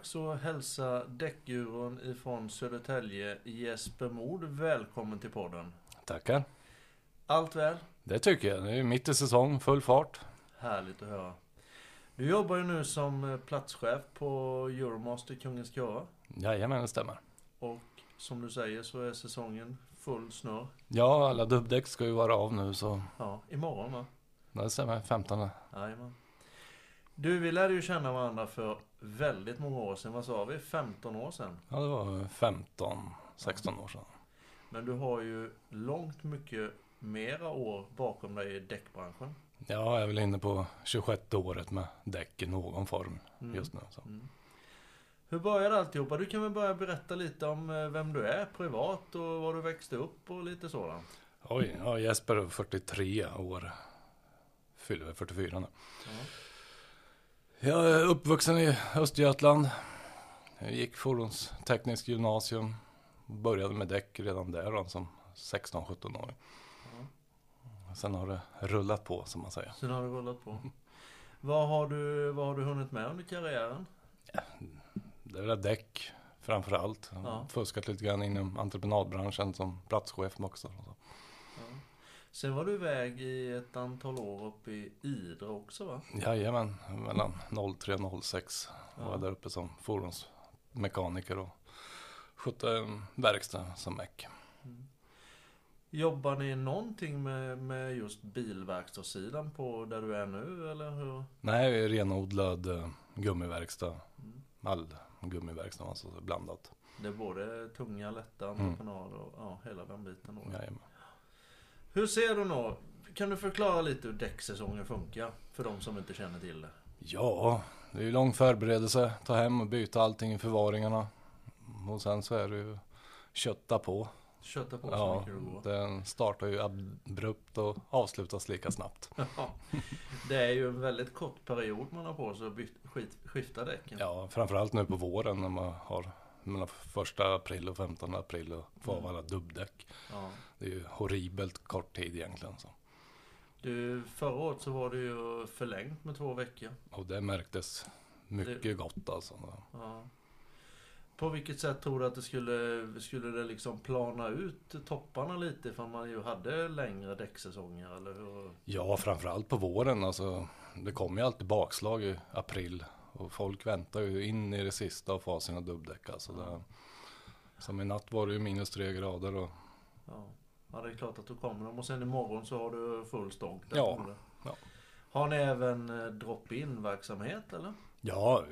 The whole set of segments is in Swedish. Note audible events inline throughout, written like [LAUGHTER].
Dags att hälsa däckguron ifrån Södertälje, Jesper Mod, välkommen till podden. Tackar. Allt väl? Det tycker jag. Det är mitt i säsong, full fart. Härligt att höra. Du jobbar ju nu som platschef på Euromaster Kungens Köra. Jajamän, det stämmer. Och som du säger så är säsongen full snurr. Ja, alla dubbdäck ska ju vara av nu så Ja, imorgon va? det stämmer. 15. Jajamän. Du, vi lärde ju känna varandra för väldigt många år sedan. Vad sa vi? 15 år sedan. Ja, det var 15, 16 år sedan. Men du har ju långt mycket mera år bakom dig i däckbranschen. Ja, jag är väl inne på 26 året med däck i någon form Mm. just nu. Så. Mm. Hur började alltihopa? Du kan väl börja berätta lite om eh, vem du är privat och var du växte upp och lite sådant. Oj, ja, Jesper är 43 år. Fyller väl 44 nu. Ja. Jag är uppvuxen i Östergötland. Jag gick fordonstekniskt gymnasium. Började med däck redan där då, som 16-17 år. Sen har det rullat på som man säger. Sen har det rullat på. Vad har du, vad har du hunnit med under karriären? Det är väl däck framför allt. Ja. Fuskat lite grann inom entreprenadbranschen som platschef också. Ja. Sen var du iväg i ett antal år uppe i Idre också va? Jajamän, mellan 03 och 06 var Ja. jag där uppe som fordonsmekaniker och skötte en verkstad som meck. Jobbar ni någonting med, med just bilverkstadssidan på där du är nu eller hur? Nej, vi renodlad eh, gummiverkstad. Mm. All gummiverkstad, alltså blandat. Det är både tunga, lätta entreprenader och ja, hela den biten då. Jajamän. Hur ser du nå? Kan du förklara lite hur däcksäsongen funkar? För de som inte känner till det. Ja, det är ju lång förberedelse. Ta hem och byta allting i förvaringarna. Och sen så är det ju kötta på. Kötta på så Ja, mycket det går. den startar ju abrupt och avslutas lika snabbt. [LAUGHS] Ja. Det är ju en väldigt kort period man har på sig att skifta däcken. Ja, framförallt nu på våren när man har mellan första april och 15 april och får av alla dubbdäck. Ja. Det är ju horribelt kort tid egentligen. Så. Du, förra året så var det ju förlängt med två veckor. Och det märktes mycket Det- gott alltså. Ja. På vilket sätt tror du att det skulle, skulle det liksom plana ut topparna lite för man ju hade längre däcksäsonger eller hur? Ja, framförallt på våren. Alltså, det kommer ju alltid bakslag i april. Och folk väntar ju in i det sista och får ha sina dubbdäck. Alltså det, som i natt var det ju minus tre grader. Och, Ja. ja, det är klart att då kommer de och sen imorgon så har du full stånk där. Ja, ja. Har ni även eh, drop-in verksamhet eller? ja,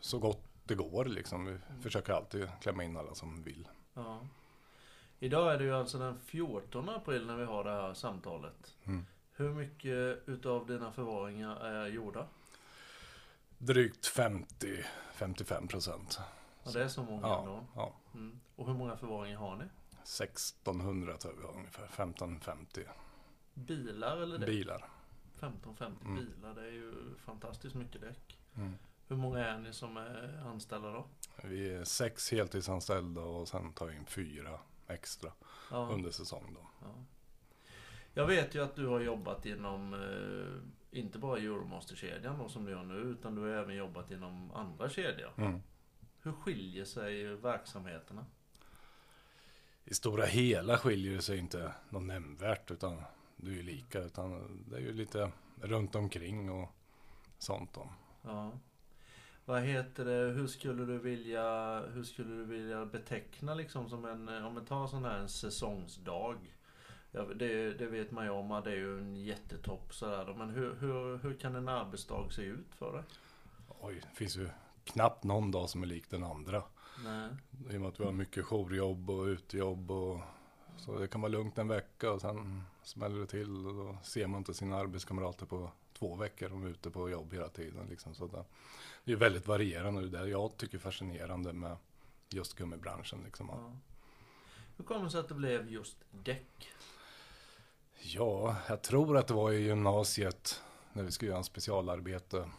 så gott det går liksom. Vi försöker alltid klämma in alla som vill. Ja. Idag är det ju alltså den 14 april när vi har det här samtalet. Mm. Hur mycket utav dina förvaringar är gjorda? Drygt 50-55 procent. Ja, det är så många Ja, ändå. ja. Mm. Och hur många förvaringar har ni? 1600 tror jag ungefär. 1550 Bilar eller däck? bilar. 15-50 Mm. bilar, det är ju fantastiskt mycket däck. Mm. Hur många är ni som är anställda då? Vi är sex heltidsanställda och sen tar vi in fyra extra Ja. under säsong då. Ja. Jag vet ju att du har jobbat inom, eh, inte bara Euromaster-kedjan då som du gör nu, utan du har även jobbat inom andra kedjor. Mm. Hur skiljer sig verksamheterna? I stora hela skiljer det sig inte något nämnvärt utan det är ju lika utan det är ju lite runt omkring och sånt då. Ja. Vad heter det, hur skulle du vilja, hur skulle du vilja beteckna liksom som en, om vi tar sån här en säsongsdag. Ja, det, det vet man ju om det är ju en jättetopp sådär men hur, hur, hur kan en arbetsdag se ut för dig? Oj, det finns ju knappt någon dag som är lik den andra. Nej. I och med att vi har mycket jourjobb och utejobb och så det kan vara lugnt en vecka och sen smäller det till och då ser man inte sina arbetskamrater på två veckor de är ute på jobb hela tiden. Liksom. Så det, det är väldigt varierande. Det är det jag tycker är fascinerande med just gummibranschen. Liksom. Ja. Hur kommer det sig att det blev just däck? Ja, jag tror att det var i gymnasiet när vi skulle göra en specialarbete.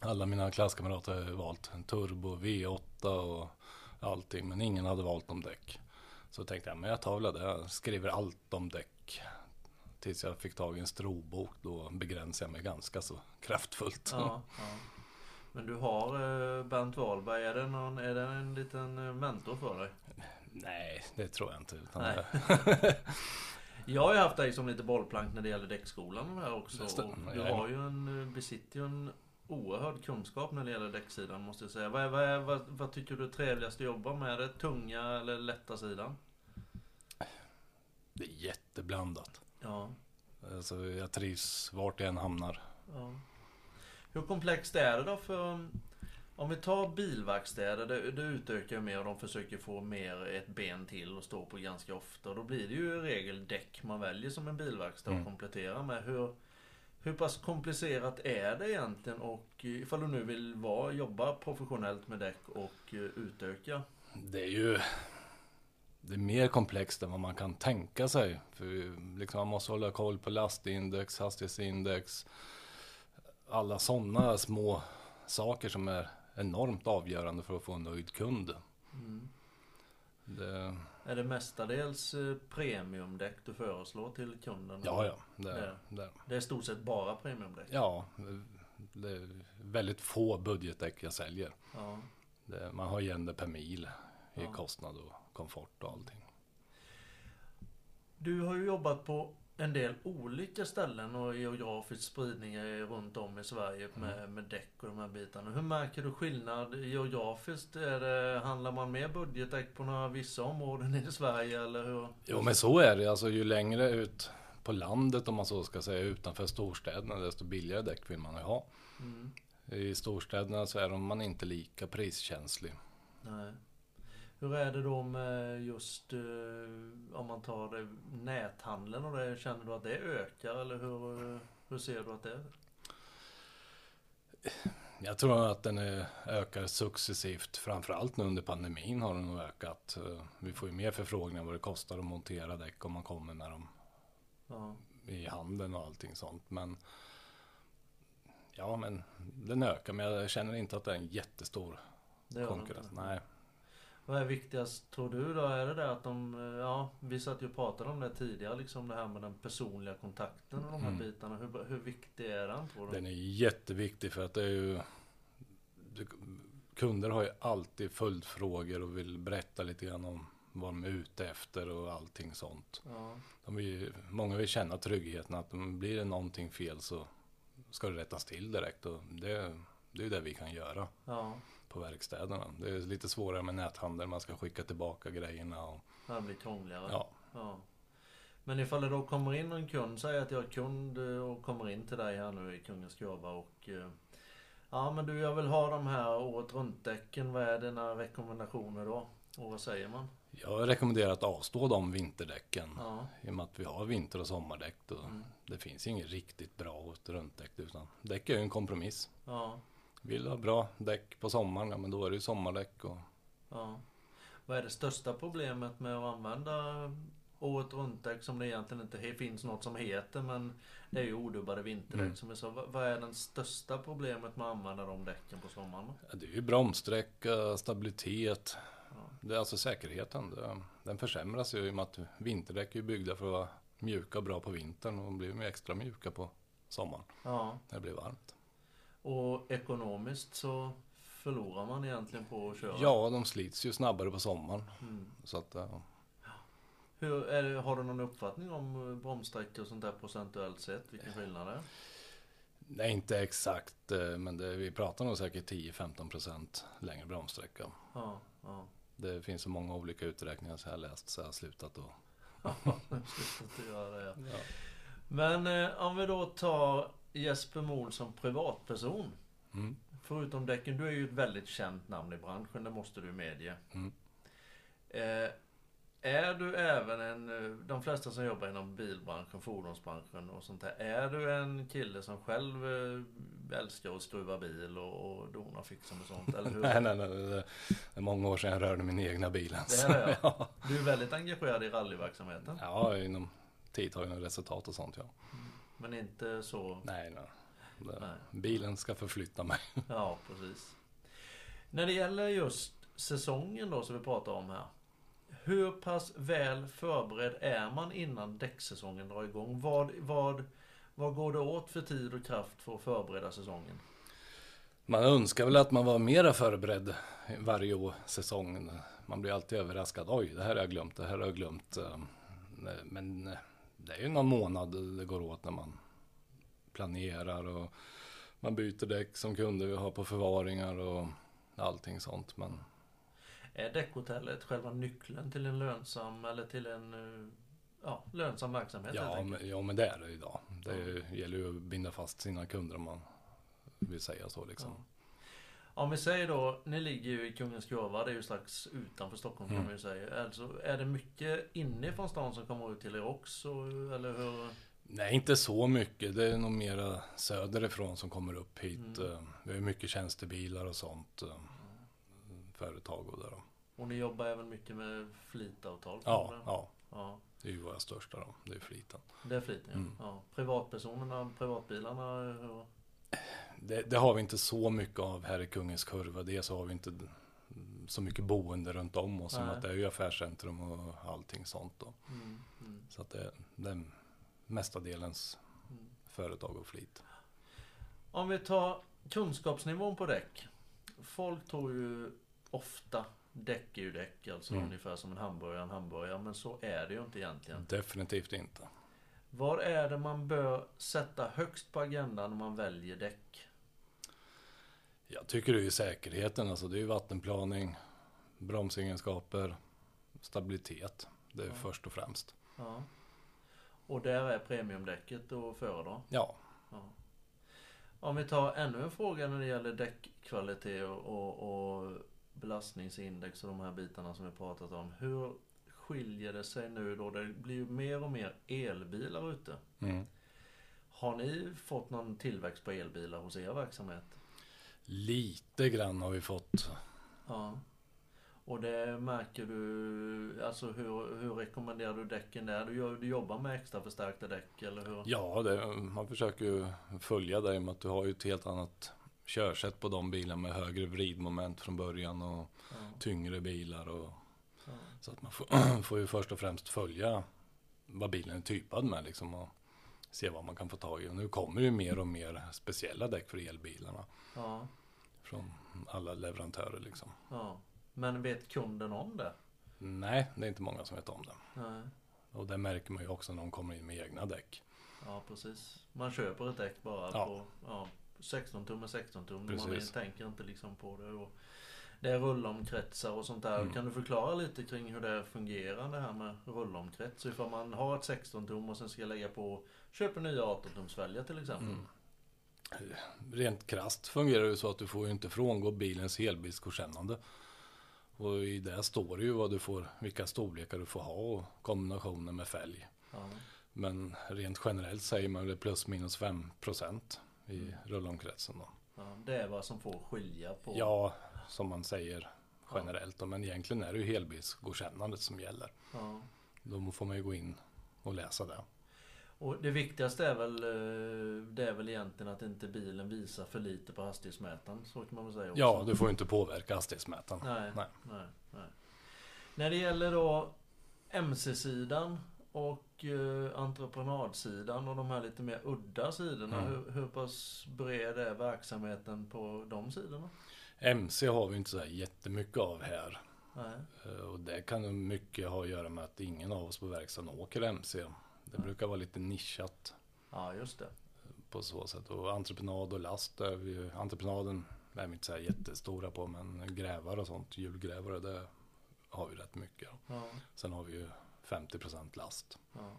Alla mina klasskamrater hade valt en turbo, V8 och allting, men ingen hade valt om däck. Så tänkte jag, men jag tar väl det, jag skriver allt om däck. Tills jag fick tag i en strobok, då begränsade jag mig ganska så kraftfullt. Ja, ja. Men du har eh, Bernt Wahlberg, är det, någon, är det en liten eh, mentor för dig? Nej, det tror jag inte. [LAUGHS] Jag har ju haft dig som lite bollplank när det gäller däckskolan här också. Du har ju en, eh, besitter ju en oerhörd kunskap när det gäller däcksidan måste jag säga. Vad, är- vad, är- vad, vad tycker du är trevligast att jobba med? Är det tunga eller lätta sidan? det är jätteblandat. Ja. Alltså, jag trivs vart jag än hamnar. Ja. Hur komplext är det då för... Om vi tar bilverkstäder, det, det utökar ju mer och de försöker få mer ett ben till och stå på ganska ofta. Och då blir det ju i regel däck man väljer som en bilverkstad Mm. att komplettera med. Hur, hur pass komplicerat är det egentligen och ifall du nu vill vara, jobba professionellt med däck och eh, utöka? Det är ju det är mer komplext än vad man kan tänka sig. För liksom man måste hålla koll på lastindex, hastighetsindex. Alla sådana små saker som är enormt avgörande för att få en nöjd kund. Mm. Det, Är det mestadels eh, premiumdäck du föreslår till kunden? ja, ja. Det, Det. det, Det är i stort sett bara premiumdäck? ja, det är väldigt få budgetdäck jag säljer. Ja. Det, man har igen det per mil i Ja. kostnad och komfort och allting. Du har ju jobbat på en del olika ställen och geografisk spridning runt om i Sverige med, med däck och de här bitarna. Hur märker du skillnad geografiskt? Är det, handlar man mer budgetdäck på några vissa områden i Sverige eller hur? Jo men så är det. Alltså ju längre ut på landet om man så ska säga utanför storstäderna desto billigare däck vill man ju ha. Mm. I storstäderna så är man inte lika priskänslig. Nej. Hur är det då med just eh, om man tar det, näthandeln och det? Känner du att det ökar eller hur, eh, hur ser du att det är? Jag tror att den ökar successivt. Framförallt nu under pandemin har den nog ökat. Eh, Vi får ju mer förfrågningar vad det kostar att montera däck om man kommer med dem Ja. i handeln och allting sånt. Men ja, men den ökar. Men jag känner inte att det är en jättestor konkurrens. Nej. Vad är viktigast tror du då? Är det det att de, eh, ja vi satt ju och pratade om det tidigare liksom det här med den personliga kontakten och de här Mm. bitarna. Hur, hur viktig är den tror du? Den är jätteviktig för att det är ju Kunder har ju alltid följdfrågor och vill berätta lite grann om vad de är ute efter och allting sånt. Ja, De vill, många vill känna tryggheten att om blir det någonting fel så ska det rättas till direkt och det, det är ju det vi kan göra ja, på verkstäderna. Det är lite svårare med näthandel, man ska skicka tillbaka grejerna och det blir krångligare. ja. Ja. Men ifall det då kommer in en kund, säg att jag är kund eh, och kommer in till dig här nu i Kungens Kurva och eh, Ja men du jag vill ha de här året runt-däcken. Vad är dina rekommendationer då? Och vad säger man? Jag rekommenderar att avstå de vinterdäcken. Ja, I och med att vi har vinter och sommardäck. Då Mm. Det finns inget riktigt bra året runt-däck. Utan däck är ju en kompromiss. ja, Vill ha bra däck på sommaren, ja men då är det ju sommardäck. Och, ja. Vad är det största problemet med att använda året runt-däck som det egentligen inte finns något som heter men det är ju odubbade vinterdäck Mm. som vi sa. Vad är det största problemet med att använda de däcken på sommaren? ja, det är ju bromssträcka, stabilitet. Ja. Det är alltså säkerheten. Det, den försämras ju i och med att vinterdäck är byggda för att vara mjuka och bra på vintern. Och blir ju extra mjuka på sommaren ja. när det blir varmt. Och ekonomiskt så förlorar man egentligen på att köra. Ja, de slits ju snabbare på sommaren. Mm. Så att, ja. Hur, är har du någon uppfattning om eh, bromssträckor och sånt där procentuellt sett? Vilken skillnad det är? Nej, inte exakt, eh, men det, vi pratar nog säkert 10-15% längre bromssträcka. Ja, ja. Det finns så många olika uträkningar så jag har läst så jag har slutat att... [LAUGHS] Slutat att göra det. Ja. Men eh, om vi då tar Jesper Mohl som privatperson. Mm. Förutom däcken, du är ju ett väldigt känt namn i branschen, det måste du medge. Mm. Eh, Är du även en, eh, de flesta som jobbar inom bilbranschen, fordonsbranschen och sånt där. Är du en kille som själv eh, älskar att skruva bil och, och dona fixar med sånt? Eller hur? [LAUGHS] nej, nej, nej. Det är många år sedan jag rörde min egna bil. Det är det [LAUGHS] ja. Du är väldigt engagerad i rallyverksamheten? Ja, inom tidtagande resultat och sånt ja. Men inte så? Nej, nej. Nej. Bilen ska förflytta mig. [LAUGHS] ja, precis. När det gäller just säsongen då som vi pratar om här. Hur pass väl förberedd är man innan däcksäsongen drar igång? Vad, vad, vad går det åt för tid och kraft för att förbereda säsongen? Man önskar väl att man var mera förberedd varje år, säsong. Man blir alltid överraskad. Oj, det här har jag glömt, det här har jag glömt. Men det är ju någon månad det går åt när man planerar och man byter däck som kunder vi har på förvaringar och allting sånt. Men är däckhotellet själva nyckeln till en lönsam eller till en eh, ja, lönsam verksamhet? Ja, men, ja, men det är det idag. Det ja. gäller ju att binda fast sina kunder om man vill säga så liksom. Ja. Om vi säger då, ni ligger ju i Kungens Kurva, det är ju strax utanför Stockholm mm. kan man ju säga. Alltså, är det mycket inifrån stan som kommer ut till er också? Eller hur? Nej, inte så mycket. Det är nog mera söderifrån som kommer upp hit. Mm. Eh, vi har mycket tjänstebilar och sånt. Eh, företag och där. Och ni jobbar även mycket med flitavtal? Ja, ja, ja. Det är ju våra största då. Det är fliten. Det är fliten, ja. Mm. ja. Privatpersonerna, privatbilarna? Hur? Det, det, har vi inte så mycket av här i Kungens Kurva. Det så har vi inte så mycket boende runt om oss. Som att det är ju affärscentrum och allting sånt då. Mm, mm. Så att det, det är mestadels mm. företag och flit. Om vi tar kunskapsnivån på däck. Folk tror ju ofta däck är ju däck, alltså mm. ungefär som en hamburgare en hamburgare. Men så är det ju inte egentligen. Definitivt inte. Vad är det man bör sätta högst på agendan när man väljer däck? Jag tycker det är säkerheten, alltså det är vattenplaning, bromsegenskaper, stabilitet. Det är ja. först och främst. Ja. Och där är premiumdäcket att föredra? Ja. ja. Om vi tar ännu en fråga när det gäller däckkvalitet och, och belastningsindex och de här bitarna som vi pratat om. Hur skiljer det sig nu då? Det blir ju mer och mer elbilar ute. Mm. Har ni fått någon tillväxt på elbilar hos er verksamhet? Lite grann har vi fått. Ja. Och det märker du, alltså hur, hur rekommenderar du däcken där? Du, du jobbar med extra förstärkta däck eller hur? Ja, det, man försöker ju följa det i och med att du har ju ett helt annat körsätt på de bilarna med högre vridmoment från början och ja. tyngre bilar. Och. Så att man får, [CLEARS THROAT] får ju först och främst följa vad bilen är typad med liksom och se vad man kan få tag i. Och nu kommer det ju mer och mer speciella däck för elbilarna. Ja. Från alla leverantörer liksom. Ja. Men vet kunden om det? Nej, det är inte många som vet om det. Nej. Och det märker man ju också när de kommer in med egna däck. Ja, precis. Man köper ett däck bara ja. på ja, 16 tum med 16 tum. Man tänker inte liksom på det. Och det är rullomkretsar och sånt där. Mm. Kan du förklara lite kring hur det fungerar det här med rullomkrets? Ifall man har ett 16 tum och sen ska lägga på, köper nya 18 tumsfälgar till exempel. Mm. Rent krast fungerar det så att du får ju inte frångå bilens helbilsgodkännande. Och i det står det ju vad du får, vilka storlekar du får ha och kombinationer med fälg. Ja. Men rent generellt säger man det plus minus 5 procent i mm. rullomkretsen. Då. Ja, det är vad som får skilja på? Ja, som man säger generellt. Ja. Men egentligen är det ju helbilsgodkännandet som gäller. Ja. Då får man ju gå in och läsa det. Och det viktigaste är väl, eh, det är väl egentligen att inte bilen visar för lite på hastighetsmätaren. Så kan man väl säga också. Ja, du får inte påverka hastighetsmätaren. Nej, nej. nej, nej. När det gäller då MC-sidan och eh, entreprenadsidan och de här lite mer udda sidorna. Mm. Hur, hur pass bred är verksamheten på de sidorna? MC har vi inte så jättemycket av här. Nej. Eh, och det kan mycket ha att göra med att ingen av oss på verkstaden åker MC. Det Nej. brukar vara lite nischat. Ja, just det. På så sätt. Och entreprenad och last, är vi, entreprenaden är vi inte så här jättestora på. Men grävare och sånt, hjulgrävare, det har vi rätt mycket. Ja. Sen har vi ju 50% last. Ja.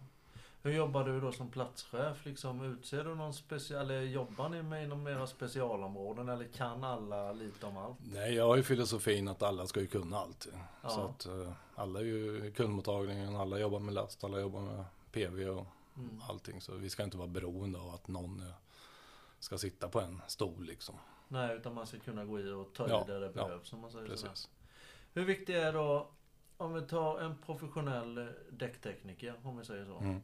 Hur jobbar du då som platschef? Liksom, utser du någon special, eller jobbar ni med inom era specialområden eller kan alla lite om allt? Nej, jag har ju filosofin att alla ska ju kunna allt. Ja. Så att eh, alla är ju i kundmottagningen, alla jobbar med last, alla jobbar med PV och Mm. allting. Så vi ska inte vara beroende av att någon eh, ska sitta på en stol liksom. Nej, utan man ska kunna gå i och ta Ja, i där det ja, behövs om man säger. Precis. Hur viktigt är då, om vi tar en professionell eh, däcktekniker, om vi säger så. Mm.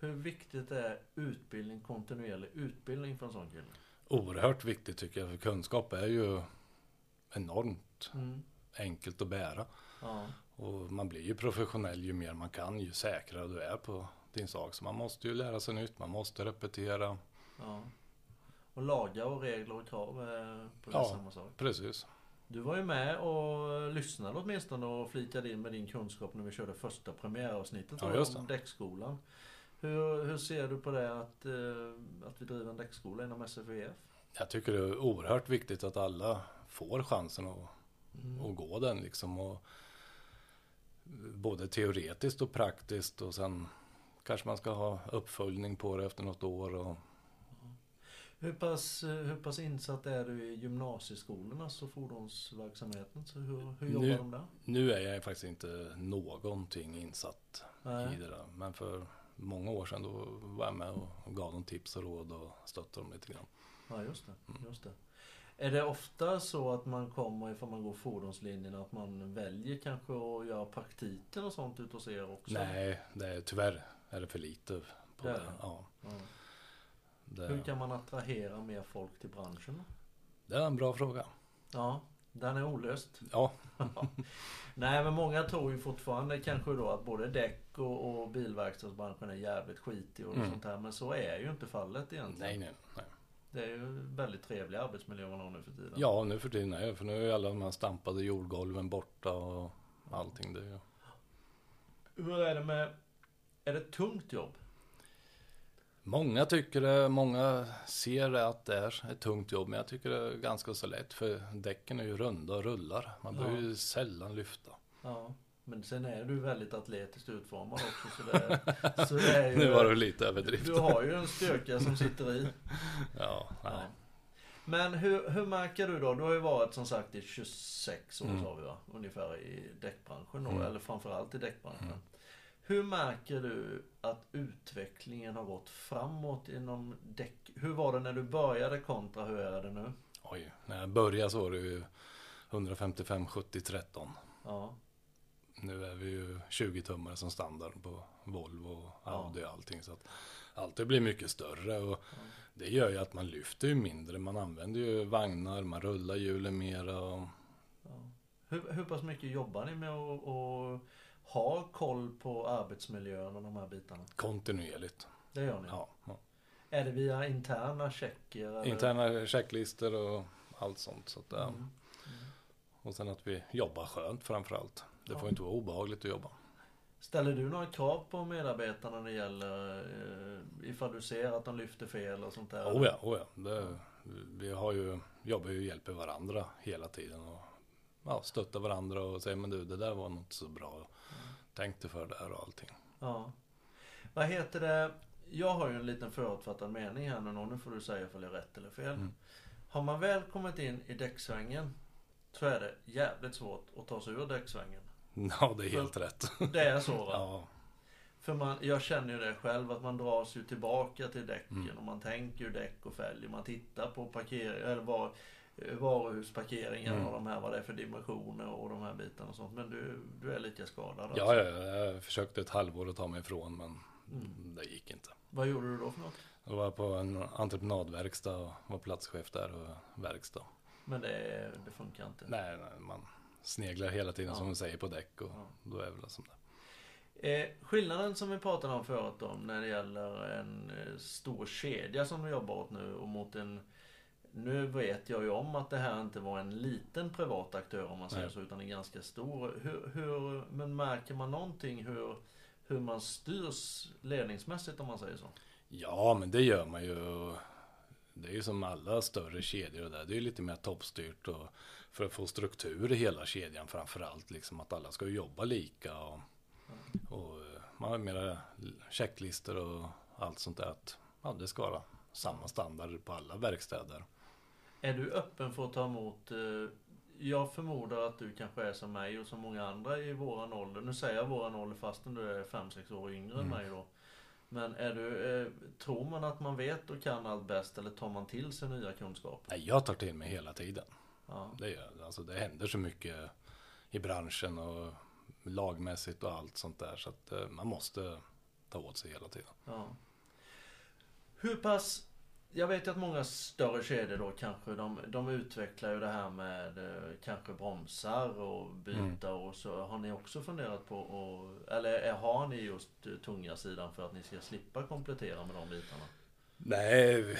Hur viktigt är utbildning, kontinuerlig utbildning för en sån kille? Oerhört viktigt tycker jag, för kunskap är ju enormt Mm. enkelt att bära. Ja. Och man blir ju professionell ju mer man kan, ju säkrare du är på din sak. Så man måste ju lära sig nytt, man måste repetera. ja. Och lagar och regler och krav är på Ja. samma sak. Precis. Du var ju med och lyssnade åtminstone och flikade in med din kunskap när vi körde första premiäravsnittet Ja, om däckskolan. Hur, hur ser du på det att, eh, att vi driver en däckskola inom SFVF? Jag tycker det är oerhört viktigt att alla får chansen att, Mm. att gå den liksom. Och både teoretiskt och praktiskt och sen kanske man ska ha uppföljning på det efter något år. Och, Hur pass, hur pass insatt är du i gymnasieskolornas och fordonsverksamheten? Så hur, hur jobbar Nu- de där? nu är jag faktiskt inte någonting insatt i Nej. det där. Men för många år sedan då var jag med och, och gav dem tips och råd och stöttade dem lite grann. Ja, just det. Mm. Just det. Är det ofta så att man kommer, ifall man går fordonslinjen, att man väljer kanske att göra praktiken och sånt ute hos er också? Nej, det är, tyvärr är det för lite på Det det. Ja, Ja. det, Hur kan man attrahera mer folk till branschen? det är en bra fråga. Ja, den är olöst. Ja, [LAUGHS] Nej, men många tror ju fortfarande kanske då att både däck och, och bilverkstadsbranschen är jävligt skitig och Mm. sånt här. Men så är ju inte fallet egentligen. nej, nej, nej. Det är ju väldigt trevlig arbetsmiljö man har nu för tiden. Ja, nu för tiden är för nu är alla de här stampade jordgolven borta och allting. Det ju... Hur är det med... Är det ett tungt jobb? Många tycker det, många ser det att det är ett tungt jobb, men jag tycker det är ganska så lätt, för däcken är ju runda och rullar. Man Ja. behöver ju sällan lyfta. Ja. Men sen är du väldigt atletiskt utformad också. Så det är, så det är [LAUGHS] ju, Nu var det lite överdrift. Du har ju en styrka som sitter i. Ja, [LAUGHS] Ja. nej. Men hur, hur märker du då? Du har ju varit som sagt i 26 år Mm. sa vi va? Ungefär i däckbranschen då, Mm. eller framförallt i däckbranschen. Mm. Hur märker du att utvecklingen har gått framåt inom däck? Hur var det när du började kontra hur är det nu? Oj, när jag började så var det ju 155 70 13. Ja, Nu är vi ju 20 tummare som standard på Volvo och Audi och allting. Så att allt blivit mycket större och det gör ju att man lyfter ju mindre. Man använder ju vagnar, man rullar hjulen mera. Och, ja. Hur, hur pass mycket jobbar ni med att att ha koll på arbetsmiljön och de här bitarna? kontinuerligt. Det gör ni? Ja, ja. Är det via interna checker? Eller? Interna checklistor och allt sånt. Så att, ja. Mm. Och sen att vi jobbar skönt framför allt. Det Ja. får inte vara obehagligt att jobba. Ställer du några krav på medarbetarna när det gäller eh, ifall du ser att de lyfter fel och sånt där? Oh ja, oh ja. Det, vi har ju, jobbar ju och hjälper varandra hela tiden. Och, ja, stöttar varandra och säger men du det där var något så bra. Tänk dig för där och allting. Ja. Vad heter det? Jag har ju en liten förutfattad mening här nu. Nu får du säga ifall jag har rätt eller fel. Mm. Har man väl kommit in i däcksvängen så är det jävligt svårt att ta sig ur däcksvängen. Ja, det är helt rätt. Det är så va? Ja, För man, jag känner ju det själv att man dras ju tillbaka till däcken Mm. och man tänker ju däck och fälg. Man tittar på parkering, eller var, varuhusparkeringen Mm. och de här, vad det är för dimensioner och de här bitarna och sånt. Men du, du är lika skadad ja, ja, jag försökte ett halvår att ta mig ifrån men Mm. det gick inte. Vad gjorde du då för något? Jag var på en entreprenadverkstad och var platschef där och verkstad. Men det, det funkar inte. Nej, nej, man sneglar hela tiden Ja. som man säger på däck och Ja. då är det väl som det. Eh, skillnaden som vi pratade om förut om när det gäller en eh, stor kedja som du jobbar åt nu och mot en nu vet jag ju om att det här inte var en liten privat aktör om man säger Nej. så utan en ganska stor. Hur, hur, men märker man någonting hur, hur man styrs ledningsmässigt om man säger så? Ja, men det gör man ju. Det är ju som alla större kedjor och där. Det är ju lite mer toppstyrt och för att få struktur i hela kedjan framför allt. Liksom att alla ska jobba lika och, och man har mera checklistor och allt sånt där. Att, ja, det ska vara samma standard på alla verkstäder. Är du öppen för att ta emot eh, jag förmodar att du kanske är som mig och som många andra i våran ålder. Nu säger jag våran ålder fastän du är 5-6 år yngre mm. än mig då. Men är du, eh, tror man att man vet och kan allt bäst eller tar man till sig nya kunskaper? Nej, jag tar till mig hela tiden. Ja. Det, gör, alltså, det händer så mycket i branschen och lagmässigt och allt sånt där. Så att eh, man måste ta åt sig hela tiden. Ja. Hur pass jag vet ju att många större kedjor då kanske de, de utvecklar ju det här med eh, kanske bromsar och byta mm. och så. Har ni också funderat på och, eller har ni just tunga sidan för att ni ska slippa komplettera med de bitarna? Nej,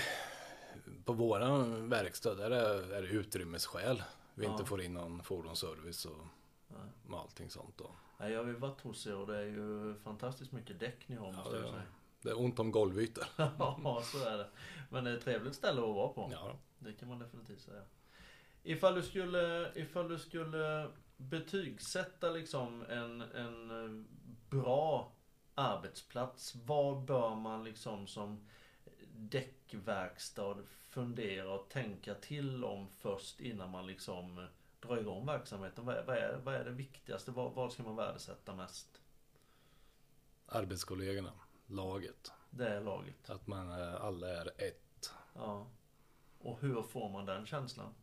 på våran verkstad där är, det utrymmesskäl. Vi ja. inte får in någon fordonsservice och, och allting sånt då. Nej, jag har ju varit hos er och det är ju fantastiskt mycket däck ni har måste ja, jag säga. Det är ont om golvytor. [LAUGHS] ja, så är det. Men det är ett trevligt ställe att vara på. Ja. Det kan man definitivt säga. Ifall du skulle, ifall du skulle betygsätta liksom en, en bra arbetsplats. Vad bör man liksom som däckverkstad fundera och tänka till om först innan man liksom drar igång verksamheten? Vad är, vad är, vad är det viktigaste? Vad, vad ska man värdesätta mest? Arbetskollegorna, laget. Det är laget. Att man alla är ett. Ja. Och hur får man den känslan?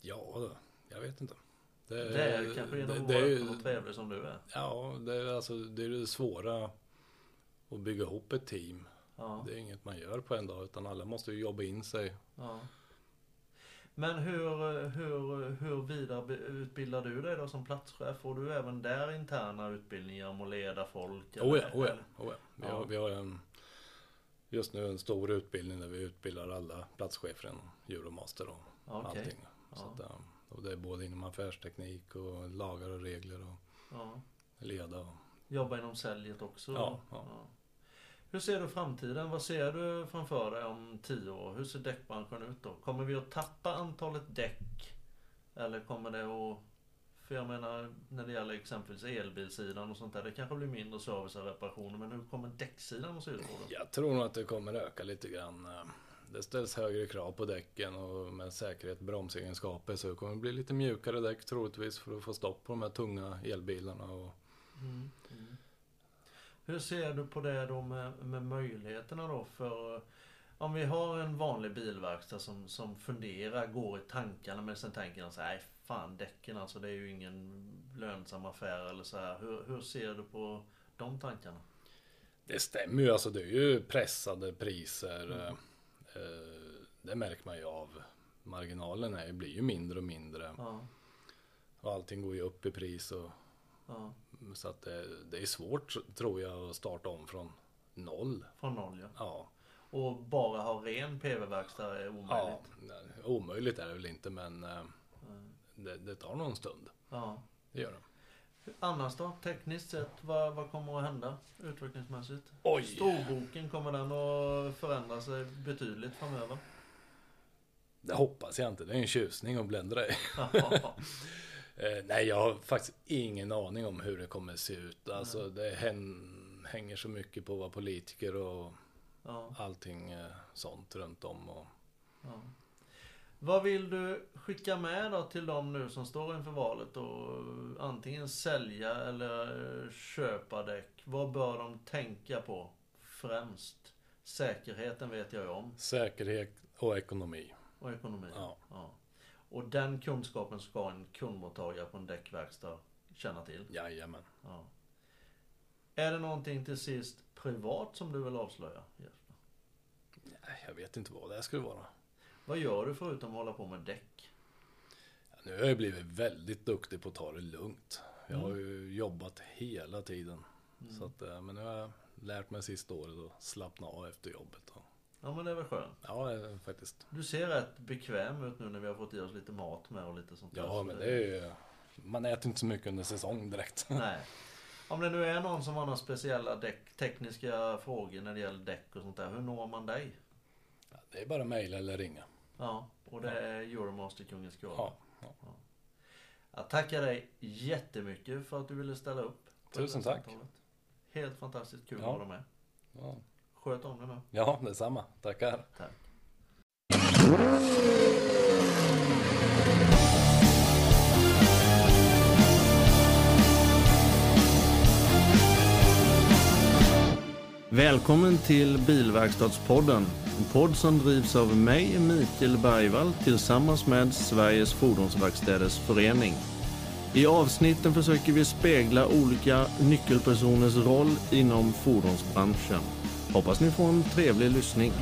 Ja, jag vet inte. Det, det är kanske genom att vara öppen och trevlig som du är. Ja, det är, alltså, det är det svåra att bygga ihop ett team. Ja. Det är inget man gör på en dag utan alla måste ju jobba in sig. Ja. Men hur, hur, hur vidareutbildar du dig då som platschef? Får du även där interna utbildningar om att leda folk? Oh ja, oh ja, oh ja. Vi, har, vi har en, just nu en stor utbildning där vi utbildar alla platschefer inom Euromaster och okay. allting. Så att, eh, och det är både inom affärsteknik och lagar och regler och ja. leda. Och... Jobba inom säljet också? Ja, ja. Hur ser du framtiden? Vad ser du framför dig om tio år? Hur ser däckbranschen ut då? Kommer vi att tappa antalet däck? Eller kommer det att... För jag menar när det gäller exempelvis elbilsidan och sånt där. Det kanske blir mindre service och reparationer. Men hur kommer däcksidan att se ut? Då? Jag tror nog att det kommer öka lite grann. Det ställs högre krav på däcken och med säkerhet bromsegenskaper. Så det kommer bli lite mjukare däck troligtvis för att få stopp på de här tunga elbilarna. Och... Mm, mm. Hur ser du på det då med, med möjligheterna då för om vi har en vanlig bilverkstad som, som funderar, går i tankarna men sen tänker de så här, fan däcken alltså det är ju ingen lönsam affär eller så här. Hur, hur ser du på de tankarna? Det stämmer ju, alltså det är ju pressade priser. Mm. Eh, det märker man ju av. Marginalen blir ju mindre och mindre. Ja. Och allting går ju upp i pris och ja. Så att det, det, är svårt tror jag att starta om från noll. Från noll ja. ja. Och bara ha ren PV-verkstad är omöjligt? Ja, omöjligt är det väl inte men mm. det, det, tar någon stund. Ja. Det gör det. Annars då? Tekniskt sett, vad, vad kommer att hända utvecklingsmässigt? Oj! Storboken, kommer den att förändra sig betydligt framöver? Det hoppas jag inte. Det är en tjusning att bländra i. [LAUGHS] Eh, nej, jag har faktiskt ingen aning om hur det kommer se ut. Alltså, det hänger så mycket på vad politiker och ja. allting eh, sånt runt om. Och... Ja. Vad vill du skicka med då till dem nu som står inför valet och antingen sälja eller köpa däck? Vad bör de tänka på främst? Säkerheten vet jag ju om. Säkerhet och ekonomi. Och ekonomi? Ja. ja. Och den kunskapen ska en kundmottagare på en däckverkstad känna till? Jajamän. Ja. Är det någonting till sist privat som du vill avslöja? Jesper? Nej, jag vet inte vad det skulle vara. Vad gör du förutom att hålla på med däck? Ja, nu har jag blivit väldigt duktig på att ta det lugnt. Jag mm. har ju jobbat hela tiden. Mm. Så att, eh, men nu har jag lärt mig sista året att slappna av efter jobbet. Och Ja men det är väl skönt. Ja faktiskt. Du ser rätt bekväm ut nu när vi har fått i oss lite mat med och lite sånt Ja där, men det är ju... Man äter inte så mycket under säsong direkt. [LAUGHS] Nej. Om det nu är någon som har några speciella däck, tekniska frågor när det gäller däck och sånt där. Hur når man dig? Ja, det är bara mejla eller ringa. Ja, och det är Euromaster Kungens ja, ja. ja. Jag tackar dig jättemycket för att du ville ställa upp. Tusen tack. Helt fantastiskt kul Ja. att ha dig med. Ja, Sköt om dig nu. ja detsamma. Tackar. Tack. Välkommen till Bilverkstadspodden. En podd som drivs av mig, Mikael Bergvall, tillsammans med Sveriges Fordonsverkstäders Förening. I avsnitten försöker vi spegla olika nyckelpersoners roll inom fordonsbranschen. Hoppas ni får en trevlig lyssning.